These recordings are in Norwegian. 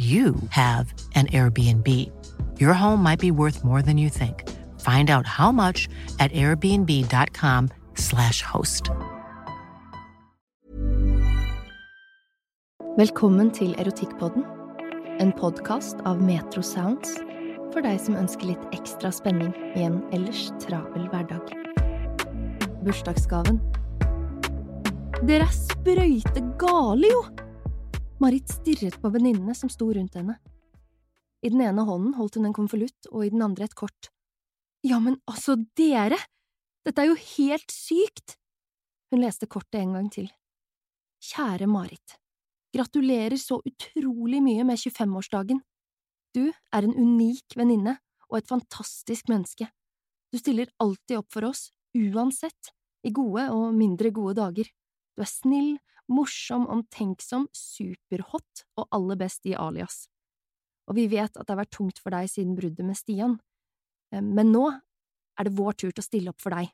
you have an Airbnb. Your home might be worth more than you think. Find out how much at airbnb.com/slash host. Velkommen til Erotikkpodden, en podkast av Metro Sounds for deg som ønsker litt ekstra spenning i en ellers travel hverdag. Bursdagsgaven. Dere er sprøyte gale, jo! Marit stirret på venninnene som sto rundt henne. I den ene hånden holdt hun en konvolutt og i den andre et kort. Ja, men altså, dere! Dette er jo helt sykt! Hun leste kortet en gang til. Kjære Marit. Gratulerer så utrolig mye med 25-årsdagen. Du er en unik venninne og et fantastisk menneske. Du stiller alltid opp for oss, uansett, i gode og mindre gode dager. Du er snill, morsom, omtenksom, superhot og aller best i alias. Og vi vet at det har vært tungt for deg siden bruddet med Stian, Eh, men nå er det vår tur til å stille opp for deg.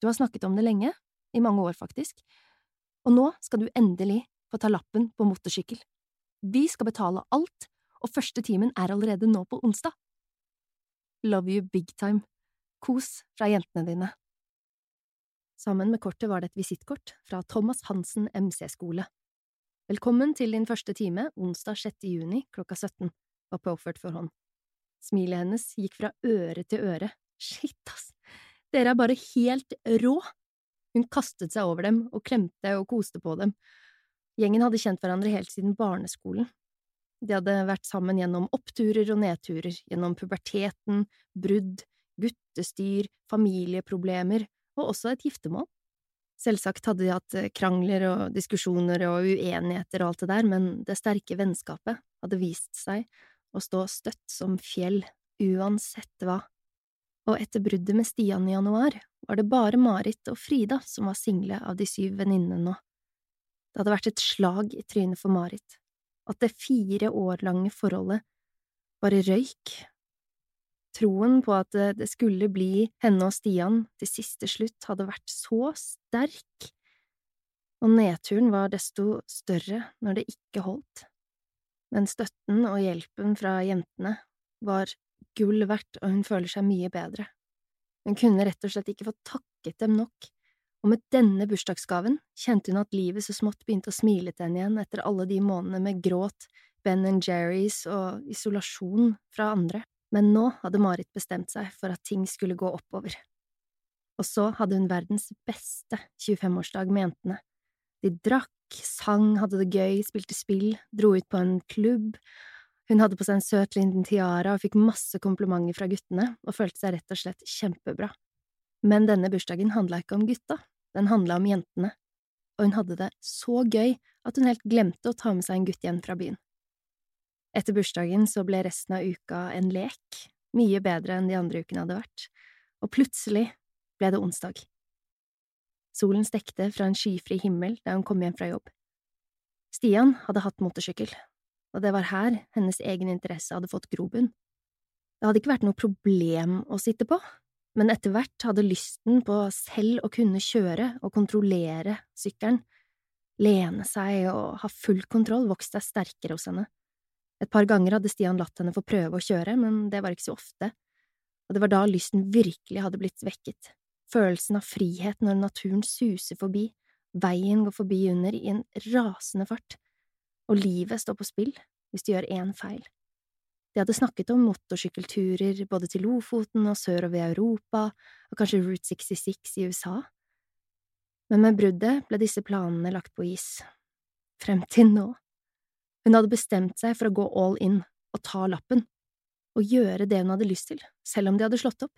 Du har snakket om det lenge, i mange år faktisk, og nå skal du endelig få ta lappen på motorsykkel. Vi skal betale alt, og første timen er allerede nå på onsdag. Love you big time. Kos fra jentene dine. Sammen med kortet var det et visittkort fra Thomas Hansen MC-skole. Velkommen til din første time onsdag 6. juni klokka 17, var påført for hånd. Smilet hennes gikk fra øre til øre. Shit, ass, dere er bare helt rå! Hun kastet seg over dem og klemte og koste på dem. Gjengen hadde kjent hverandre helt siden barneskolen. De hadde vært sammen gjennom oppturer og nedturer, gjennom puberteten, brudd, guttestyr, familieproblemer og også et giftermål. Selvsagt hadde de hatt krangler og diskusjoner og uenigheter og alt det der, men det sterke vennskapet hadde vist seg å stå støtt som fjell, uansett hva. Og etter bruddet med Stian i januar var det bare Marit og Frida som var single av de syv venninnene nå. Det hadde vært et slag i trynet for Marit, at det fire år lange forholdet bare røyk. Troen på at det skulle bli henne og Stian til siste slutt hadde vært så sterk, og nedturen var desto større når det ikke holdt. Men støtten og hjelpen fra jentene var gull verdt, og hun føler seg mye bedre. Hun kunne rett og slett ikke få takket dem nok, og med denne bursdagsgaven kjente hun at livet så smått begynte å smile til henne igjen etter alle de månedene med gråt, Ben Jerrys og isolasjon fra andre, men nå hadde Marit bestemt seg for at ting skulle gå oppover. Og så hadde hun verdens beste 25-årsdag med jentene. De drakk, sang, hadde det gøy, spilte spill, dro ut på en klubb, hun hadde på seg en søt liten tiara og fikk masse komplimenter fra guttene og følte seg rett og slett kjempebra. Men denne bursdagen handla ikke om gutta, den handla om jentene, og hun hadde det så gøy at hun helt glemte å ta med seg en gutt igjen fra byen. Etter bursdagen så ble resten av uka en lek, mye bedre enn de andre ukene hadde vært, og plutselig ble det onsdag. Solen stekte fra en skyfri himmel da hun kom hjem fra jobb. Stian hadde hatt motorsykkel, og det var her hennes egen interesse hadde fått grobunn. Det hadde ikke vært noe problem å sitte på, men etter hvert hadde lysten på selv å kunne kjøre og kontrollere sykkelen lene seg og ha full kontroll vokste seg sterkere hos henne. Et par ganger hadde Stian latt henne få prøve å kjøre, men det var ikke så ofte, og det var da lysten virkelig hadde blitt vekket, følelsen av frihet når naturen suser forbi, veien går forbi under i en rasende fart, og livet står på spill hvis du gjør én feil. De hadde snakket om motorsykkelturer både til Lofoten og sørover i Europa, og kanskje Route 66 i USA. Men med bruddet ble disse planene lagt på is. Frem til nå. Hun hadde bestemt seg for å gå all in og ta lappen, og gjøre det hun hadde lyst til, selv om de hadde slått opp.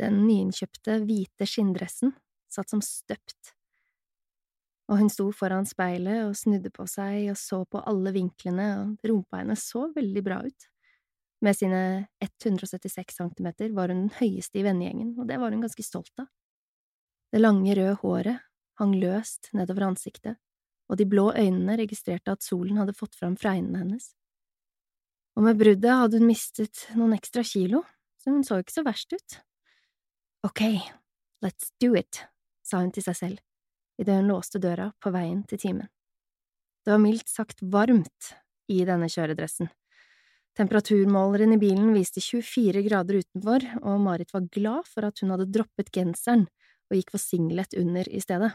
Den nyinnkjøpte, hvite skinndressen satt som støpt, og hun sto foran speilet og snudde på seg og så på alle vinklene, og rumpa hennes så veldig bra ut. Med sine 176 centimeter var hun den høyeste i vennegjengen, og det var hun ganske stolt av. Det lange, røde håret hang løst nedover ansiktet, og de blå øynene registrerte at solen hadde fått fram fregnene hennes. Og med bruddet hadde hun mistet noen ekstra kilo, så hun så ikke så verst ut. Ok, let's do it, sa hun til seg selv idet hun låste døra på veien til timen. Det var mildt sagt varmt i denne kjøredressen. Temperaturmåleren i bilen viste 24 grader utenfor, og Marit var glad for at hun hadde droppet genseren og gikk for singlet under i stedet.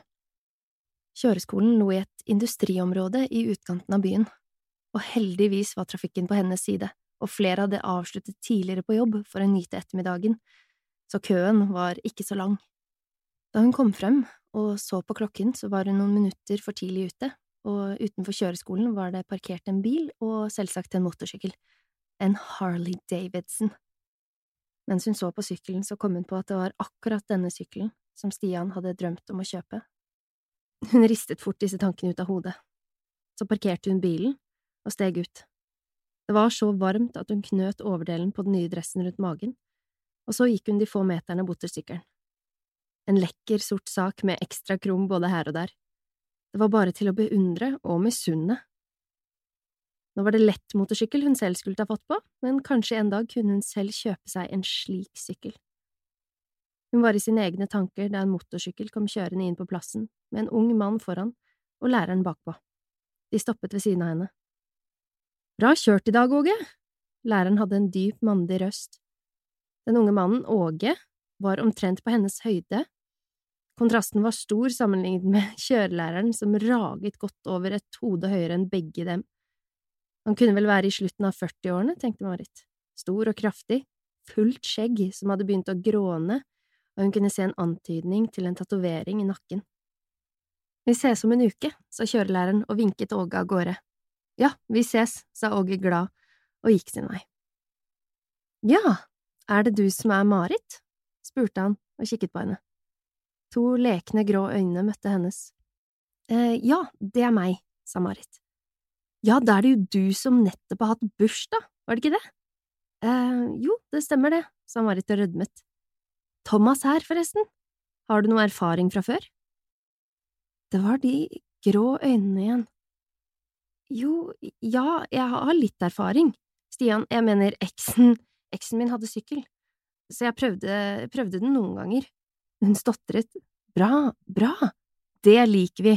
Kjøreskolen lå i et industriområde i utkanten av byen, og heldigvis var trafikken på hennes side, og flere hadde avsluttet tidligere på jobb for å nyte ettermiddagen, så køen var ikke så lang. Da hun kom frem og så på klokken, så var hun noen minutter for tidlig ute, og utenfor kjøreskolen var det parkert en bil og selvsagt en motorsykkel en Harley Davidson. Mens hun så på sykkelen, så kom hun på at det var akkurat denne sykkelen som Stian hadde drømt om å kjøpe. Hun ristet fort disse tankene ut av hodet. Så parkerte hun bilen og steg ut. Det var så varmt at hun knøt overdelen på den nye dressen rundt magen, og så gikk hun de få meterne bort til sykkelen. En lekker, sort sak med ekstra krum både her og der. Det var bare til å beundre og misunne nå var det lett motorsykkel hun selv skulle ta fått på, men kanskje en dag kunne hun selv kjøpe seg en slik sykkel. Hun var i sine egne tanker da en motorsykkel kom kjørende inn på plassen, med en ung mann foran og læreren bakpå. De stoppet ved siden av henne. Bra kjørt i dag, Åge! Læreren hadde en dyp, mandig røst. Den unge mannen, Åge, var omtrent på hennes høyde. Kontrasten var stor sammenlignet med kjørelæreren som raget godt over et hode høyere enn begge dem. Han kunne vel være i slutten av 40-årene, tenkte Marit. Stor og kraftig, fullt skjegg som hadde begynt å gråne, og hun kunne se en antydning til en tatovering i nakken. Vi ses om en uke, sa kjørelæreren og vinket Åge av gårde. Ja, vi ses, sa Åge glad og gikk sin vei. Ja, er det du som er Marit? spurte han og kikket på henne. To lekne grå øyne møtte hennes. Eh, ja, det er meg, sa Marit. Ja, da er det jo du som nettopp har hatt bursdag, var det ikke det? eh, jo, det stemmer det, sa Marit og rødmet. Thomas her, forresten, har du noe erfaring fra før? Det var de grå øynene igjen. Jo, ja, jeg har litt erfaring. Stian, jeg mener eksen, eksen min hadde sykkel, så jeg prøvde, prøvde den noen ganger. Hun stotret. Bra, bra, det liker vi,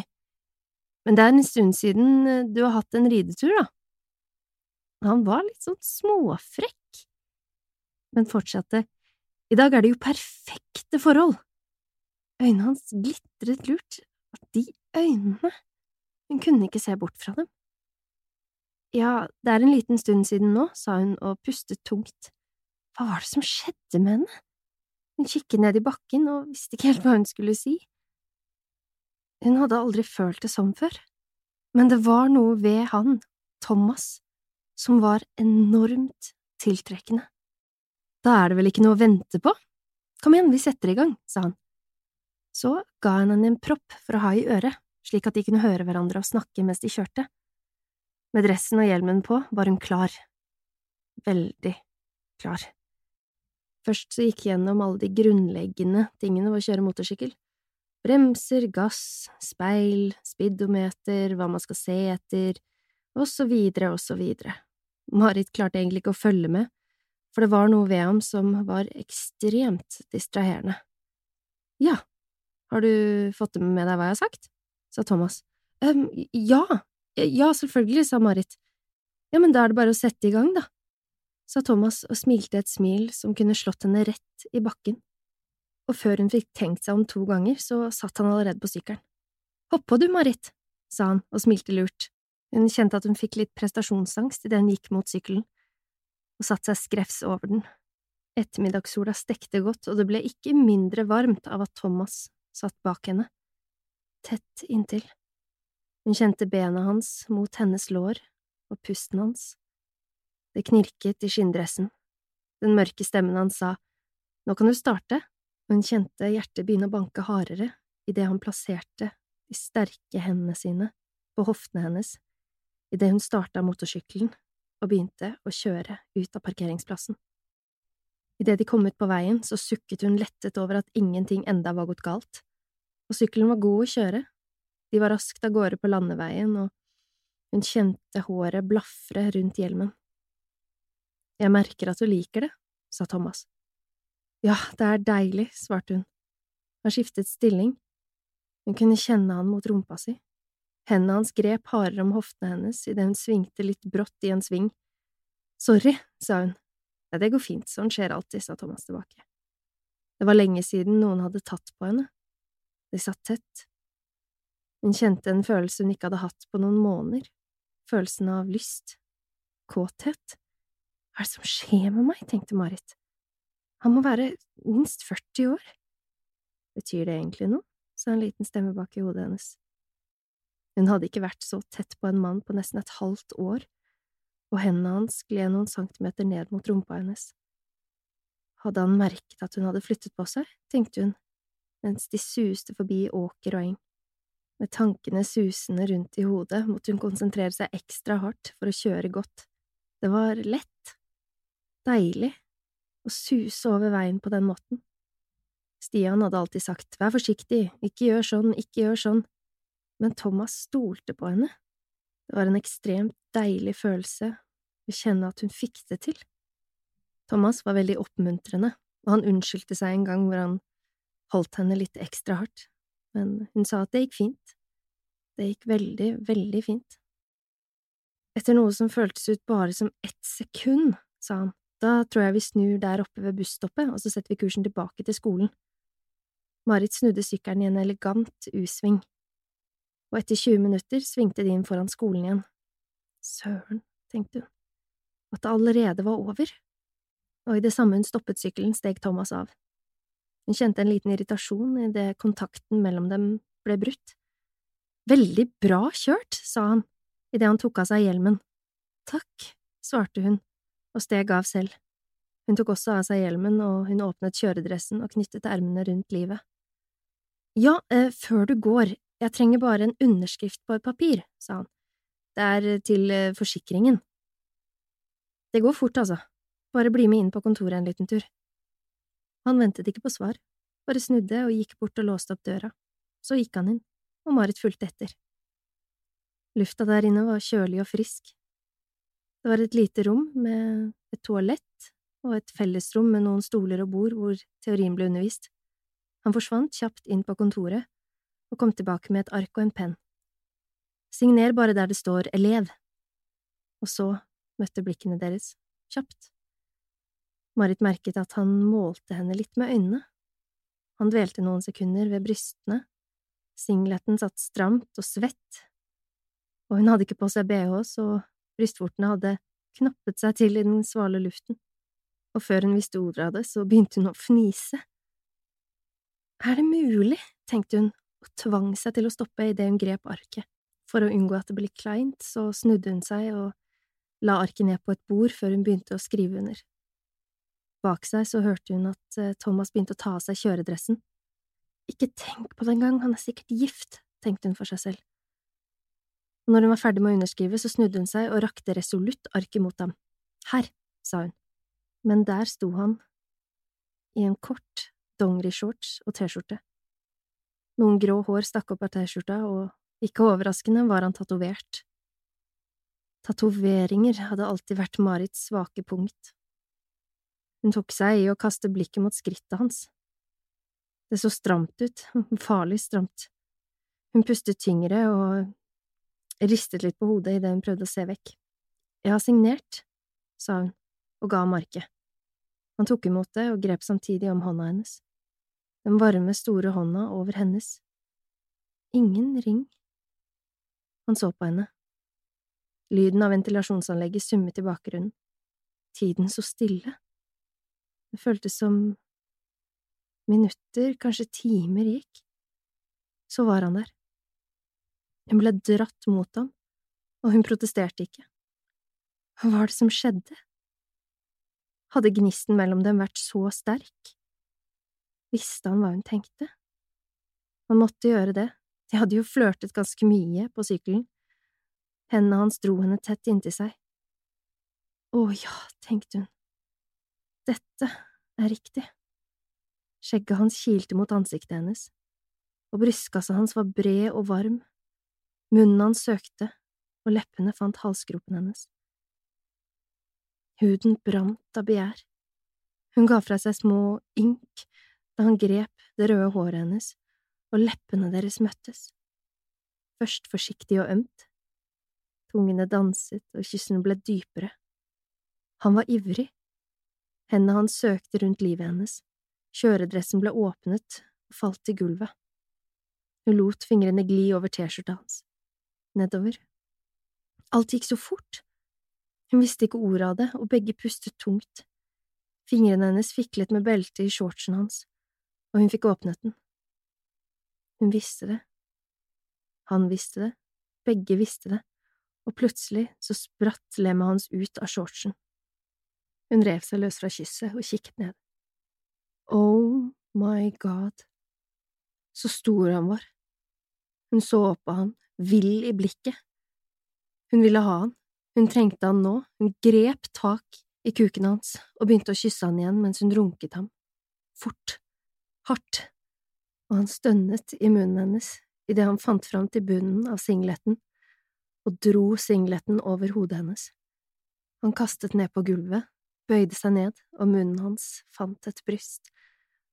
men det er en stund siden eh, du har hatt en ridetur, da. Han var litt sånn småfrekk, men fortsatte. I dag er det jo perfekte forhold. Øynene hans glitret lurt, og de øynene… Hun kunne ikke se bort fra dem. Ja, det er en liten stund siden nå, sa hun og pustet tungt. Hva var det som skjedde med henne? Hun kikket ned i bakken og visste ikke helt hva hun skulle si. Hun hadde aldri følt det sånn før, men det var noe ved han, Thomas, som var enormt tiltrekkende. Da er det vel ikke noe å vente på? Kom igjen, vi setter i gang, sa han. Så ga han henne en propp for å ha i øret, slik at de kunne høre hverandre og snakke mens de kjørte. Med dressen og hjelmen på var hun klar. Veldig klar. Først så gikk gjennom alle de grunnleggende tingene ved å kjøre motorsykkel. Bremser, gass, speil, speedometer, hva man skal se etter, og så videre og så videre. Marit klarte egentlig ikke å følge med, for det var noe ved ham som var ekstremt distraherende. Ja, har du fått med deg hva jeg har sagt? sa Thomas. Um, ja, ja, selvfølgelig, sa Marit. Ja, men da er det bare å sette i gang, da, sa Thomas og smilte et smil som kunne slått henne rett i bakken. Og før hun fikk tenkt seg om to ganger, så satt han allerede på sykkelen. Hopp på du, Marit, sa han og smilte lurt. Hun kjente at hun fikk litt prestasjonsangst idet hun gikk mot sykkelen, og satte seg skrevs over den. Ettermiddagssola stekte godt, og det ble ikke mindre varmt av at Thomas satt bak henne, tett inntil. Hun kjente bena hans mot hennes lår og pusten hans. Det knirket i skinndressen. Den mørke stemmen hans sa Nå kan du starte, og hun kjente hjertet begynne å banke hardere idet han plasserte de sterke hendene sine på hoftene hennes idet hun starta motorsykkelen og begynte å kjøre ut av parkeringsplassen. Idet de kom ut på veien, så sukket hun lettet over at ingenting enda var gått galt, og sykkelen var god å kjøre. De var raskt av gårde på landeveien, og hun kjente håret blafre rundt hjelmen. Jeg merker at du liker det, sa Thomas. Ja, det er deilig, svarte hun. Han skiftet stilling. Hun kunne kjenne han mot rumpa si. Hendene hans grep hardere om hoftene hennes idet hun svingte litt brått i en sving. Sorry, sa hun, Nei, det går fint, sånn skjer alltid, sa Thomas tilbake. Det var lenge siden noen hadde tatt på henne. De satt tett. Hun kjente en følelse hun ikke hadde hatt på noen måneder, følelsen av lyst, kåthet. Hva er det som skjer med meg, tenkte Marit. Han må være minst 40 år. Betyr det egentlig noe? sa en liten stemme bak i hodet hennes. Hun hadde ikke vært så tett på en mann på nesten et halvt år og hendene hans gled noen centimeter ned mot rumpa hennes. Hadde han merket at hun hadde flyttet på seg, tenkte hun, mens de suste forbi åker og eng. Med tankene susende rundt i hodet måtte hun konsentrere seg ekstra hardt for å kjøre godt. Det var lett, deilig, å suse over veien på den måten. Stian hadde alltid sagt vær forsiktig, ikke gjør sånn, ikke gjør sånn, men Thomas stolte på henne. Det var en ekstremt deilig følelse å kjenne at hun fikk det til. Thomas var veldig oppmuntrende, og han unnskyldte seg en gang hvor han holdt henne litt ekstra hardt, men hun sa at det gikk fint. Det gikk veldig, veldig fint. Etter noe som føltes ut bare som ett sekund, sa han, da tror jeg vi snur der oppe ved busstoppet, og så setter vi kursen tilbake til skolen. Marit snudde sykkelen i en elegant U-sving og etter 20 minutter svingte de inn foran skolen igjen. Søren, tenkte hun, at det allerede var over. Og i det samme hun stoppet sykkelen, steg Thomas av. Hun kjente en liten irritasjon idet kontakten mellom dem ble brutt. Veldig bra kjørt, sa han idet han tok av seg hjelmen. Takk, svarte hun og steg av selv. Hun tok også av seg hjelmen, og hun åpnet kjøredressen og knyttet ermene rundt livet. Ja, eh, før du går, jeg trenger bare en underskrift på et papir, sa han. Det er eh, til eh, forsikringen. Det går fort, altså. Bare bli med inn på kontoret en liten tur. Han ventet ikke på svar, bare snudde og gikk bort og låste opp døra. Så gikk han inn, og Marit fulgte etter. Lufta der inne var kjølig og frisk. Det var et lite rom med et toalett og et fellesrom med noen stoler og bord hvor teorien ble undervist. Han forsvant kjapt inn på kontoret og kom tilbake med et ark og en penn. Signer bare der det står elev. Og så møtte blikkene deres, kjapt. Marit merket at han målte henne litt med øynene. Han dvelte noen sekunder ved brystene, singleten satt stramt og svett, og hun hadde ikke på seg bh, så brystvortene hadde knappet seg til i den svale luften, og før hun visste ordet av det, så begynte hun å fnise. Er det mulig, tenkte hun og tvang seg til å stoppe idet hun grep arket. For å unngå at det ble kleint, så snudde hun seg og la arket ned på et bord før hun begynte å skrive under. Bak seg så hørte hun at eh, Thomas begynte å ta av seg kjøredressen. Ikke tenk på det engang, han er sikkert gift, tenkte hun for seg selv. Når hun var ferdig med å underskrive, så snudde hun seg og rakte resolutt arket mot ham. Her, sa hun, men der sto han, i en kort dongerishorts og T-skjorte. Noen grå hår stakk opp av T-skjorta, og ikke overraskende var han tatovert. Tatoveringer hadde alltid vært Marits svake punkt. Hun tok seg i å kaste blikket mot skrittet hans. Det så stramt ut, farlig stramt. Hun pustet tyngre, og ristet litt på hodet idet hun prøvde å se vekk. Jeg har signert, sa hun og ga marke. Han tok imot det og grep samtidig om hånda hennes. Den varme, store hånda over hennes. Ingen ring. Han så på henne. Lyden av ventilasjonsanlegget summet i bakgrunnen. Tiden så stille. Det føltes som minutter, kanskje timer gikk. Så var han der. Hun ble dratt mot ham, og hun protesterte ikke. Hva var det som skjedde? Hadde gnisten mellom dem vært så sterk? Visste han hva hun tenkte? Han måtte gjøre det, de hadde jo flørtet ganske mye på sykkelen. Hendene hans dro henne tett inntil seg. Å ja, tenkte hun, dette er riktig. Skjegget hans kilte mot ansiktet hennes, og brystkassa hans var bred og varm. Munnen hans søkte, og leppene fant halsgropen hennes. Huden brant av begjær. Hun ga fra seg små da han grep det røde håret hennes, og leppene deres møttes. Først forsiktig og ømt. Tungene danset, og kyssene ble dypere. Han var ivrig. Hendene hans søkte rundt livet hennes. Kjøredressen ble åpnet og falt til gulvet. Hun lot fingrene gli over T-skjorta hans. Nedover. Alt gikk så fort. Hun visste ikke ordet av det, og begge pustet tungt. Fingrene hennes fiklet med beltet i shortsen hans, og hun fikk åpnet den. Hun visste det. Han visste det, begge visste det, og plutselig så spratt lemmet hans ut av shortsen. Hun rev seg løs fra kysset og kikket ned. Oh my god, så stor han var. Hun så opp på han, vill i blikket. Hun ville ha han, hun trengte han nå, hun grep tak i kuken hans og begynte å kysse han igjen mens hun runket ham. Fort, hardt, og han stønnet i munnen hennes idet han fant fram til bunnen av singleten og dro singleten over hodet hennes. Han kastet ned på gulvet, bøyde seg ned, og munnen hans fant et bryst,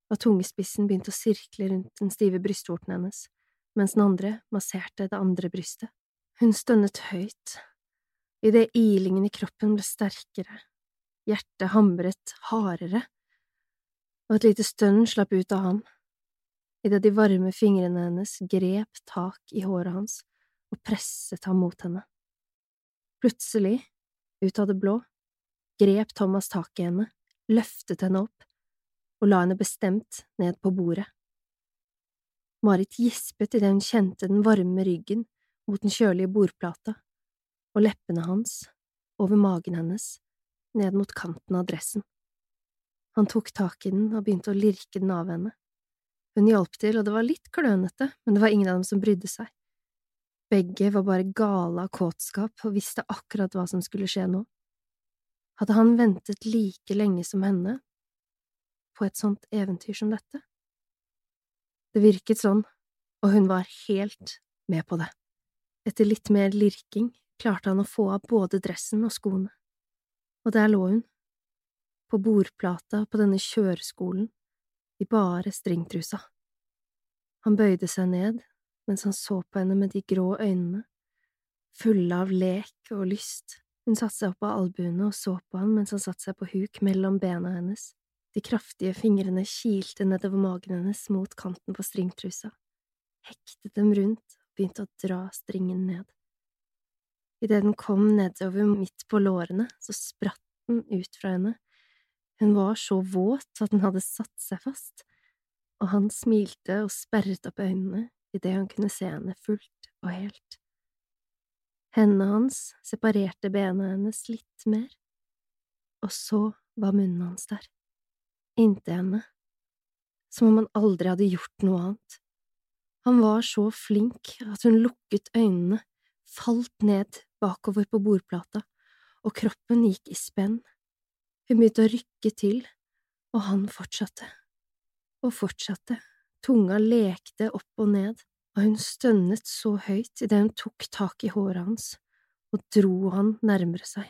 og tungespissen begynte å sirkle rundt den stive brystvorten hennes, mens den andre masserte det andre brystet. Hun stønnet høyt idet ilingen i kroppen ble sterkere, hjertet hamret hardere, og et lite stønn slapp ut av ham, idet de varme fingrene hennes grep tak i håret hans og presset ham mot henne. Plutselig, ut av det blå, grep Thomas tak i henne, løftet henne opp og la henne bestemt ned på bordet. Marit gispet idet hun kjente den varme ryggen mot den kjølige bordplata og leppene hans over magen hennes, ned mot kanten av dressen. Han tok tak i den og begynte å lirke den av henne. Hun hjalp til, og det var litt klønete, men det var ingen av dem som brydde seg. Begge var bare gale av kåtskap og visste akkurat hva som skulle skje nå. Hadde han ventet like lenge som henne på et sånt eventyr som dette? Det virket sånn, og hun var helt med på det. Etter litt mer lirking klarte han å få av både dressen og skoene, og der lå hun, på bordplata på denne kjøreskolen, i bare stringtrusa. Han bøyde seg ned mens han så på henne med de grå øynene, fulle av lek og lyst. Hun satte seg opp av albuene og så på han mens han satte seg på huk mellom bena hennes. De kraftige fingrene kilte nedover magen hennes mot kanten på stringtrusa, hektet dem rundt og begynte å dra stringen ned. Idet den kom nedover midt på lårene, så spratt den ut fra henne. Hun var så våt at den hadde satt seg fast, og han smilte og sperret opp øynene idet han kunne se henne fullt og helt. Hendene hans separerte bena hennes litt mer, og så var munnen hans der, inntil henne, som om han aldri hadde gjort noe annet. Han var så flink at hun lukket øynene, falt ned bakover på bordplata, og kroppen gikk i spenn. Hun begynte å rykke til, og han fortsatte. Og fortsatte, tunga lekte opp og ned, og hun stønnet så høyt idet hun tok tak i håret hans og dro han nærmere seg.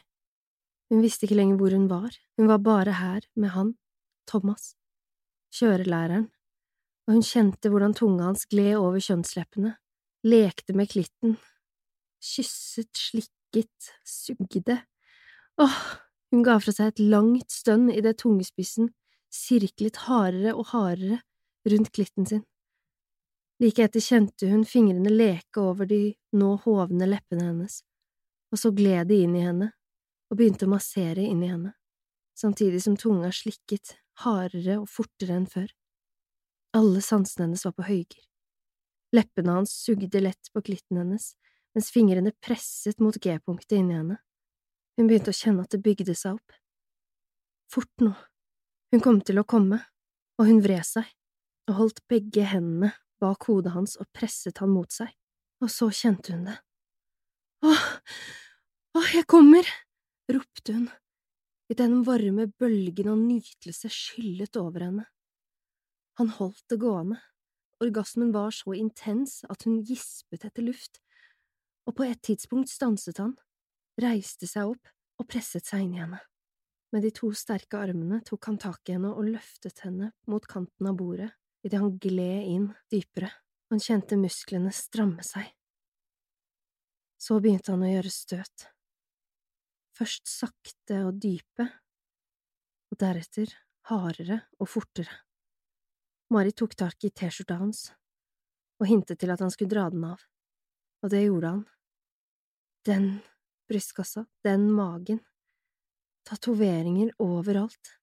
Hun visste ikke lenger hvor hun var, hun var bare her med han, Thomas, kjørelæreren, og hun kjente hvordan tunga hans gled over kjønnsleppene, lekte med klitten kysset, slikket, sugde. Åh, hun ga fra seg et langt stønn idet tungespissen sirklet hardere og hardere rundt klitten sin. Like etter kjente hun fingrene leke over de nå hovne leppene hennes, og så gled de inn i henne og begynte å massere inn i henne, samtidig som tunga slikket hardere og fortere enn før. Alle sansene hennes var på høyger. Leppene hans sugde lett på klitten hennes, mens fingrene presset mot G-punktet inni henne. Hun begynte å kjenne at det bygde seg opp. Fort nå. Hun kom til å komme, og hun vred seg og holdt begge hendene bak hodet hans og presset han mot seg, og så kjente hun det. Åh, åh, jeg kommer, ropte hun idet den varme bølgen av nytelse skyllet over henne. Han holdt det gående, orgasmen var så intens at hun gispet etter luft, og på et tidspunkt stanset han, reiste seg opp og presset seg inn i henne. Med de to sterke armene tok han tak i henne og løftet henne mot kanten av bordet idet han gled inn dypere, han kjente musklene stramme seg. Så begynte han å gjøre støt, først sakte og dype, og deretter hardere og fortere. Mari tok tak i T-skjorta hans og hintet til at han skulle dra den av, og det gjorde han. Den brystkassa, den magen, tatoveringer overalt.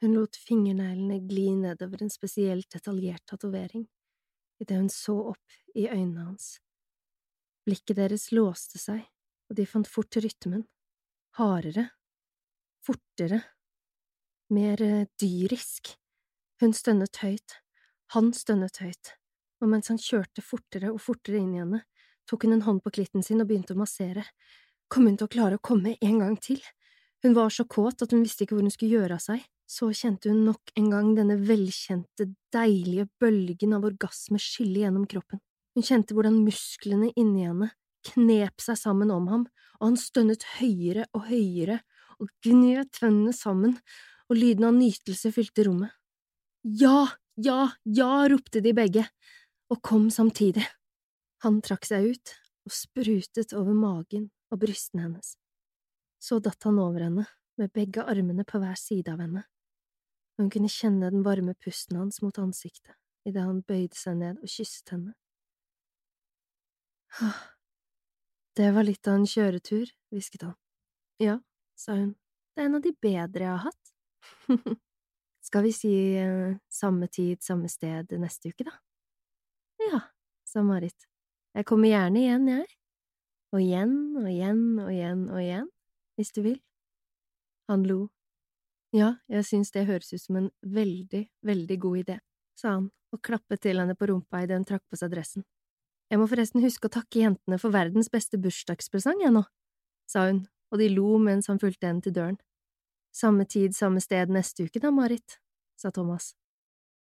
Hun lot fingerneglene gli nedover en spesielt detaljert tatovering idet hun så opp i øynene hans. Blikket deres låste seg, og de fant fort rytmen, hardere, fortere, mer eh, dyrisk. Hun stønnet høyt, han stønnet høyt, og mens han kjørte fortere og fortere inn i henne, tok hun en hånd på klitten sin og begynte å massere. Kom hun til å klare å komme en gang til? Hun var så kåt at hun visste ikke hvor hun skulle gjøre av seg. Så kjente hun nok en gang denne velkjente, deilige bølgen av orgasme skylle gjennom kroppen. Hun kjente hvordan musklene inni henne knep seg sammen om ham, og han stønnet høyere og høyere og gned tennene sammen, og lyden av nytelse fylte rommet. Ja, ja, ja, ropte de begge, og kom samtidig. Han trakk seg ut og sprutet over magen og brystene hennes. Så datt han over henne, med begge armene på hver side av henne og hun kunne kjenne den varme pusten hans mot ansiktet idet han bøyde seg ned og kysset henne. Det var litt av en kjøretur, hvisket han. Ja, sa hun, det er en av de bedre jeg har hatt. Skal vi si eh, samme tid, samme sted neste uke, da? Ja, sa Marit, jeg kommer gjerne igjen, jeg. Og igjen og igjen og igjen og igjen, hvis du vil. Han lo ja, jeg synes det høres ut som en veldig, veldig god idé, sa han og klappet til henne på rumpa idet hun trakk på seg dressen. Jeg må forresten huske å takke jentene for verdens beste bursdagspresang, jeg nå, sa hun, og de lo mens han fulgte henne til døren. Samme tid, samme sted neste uke da, Marit, sa Thomas.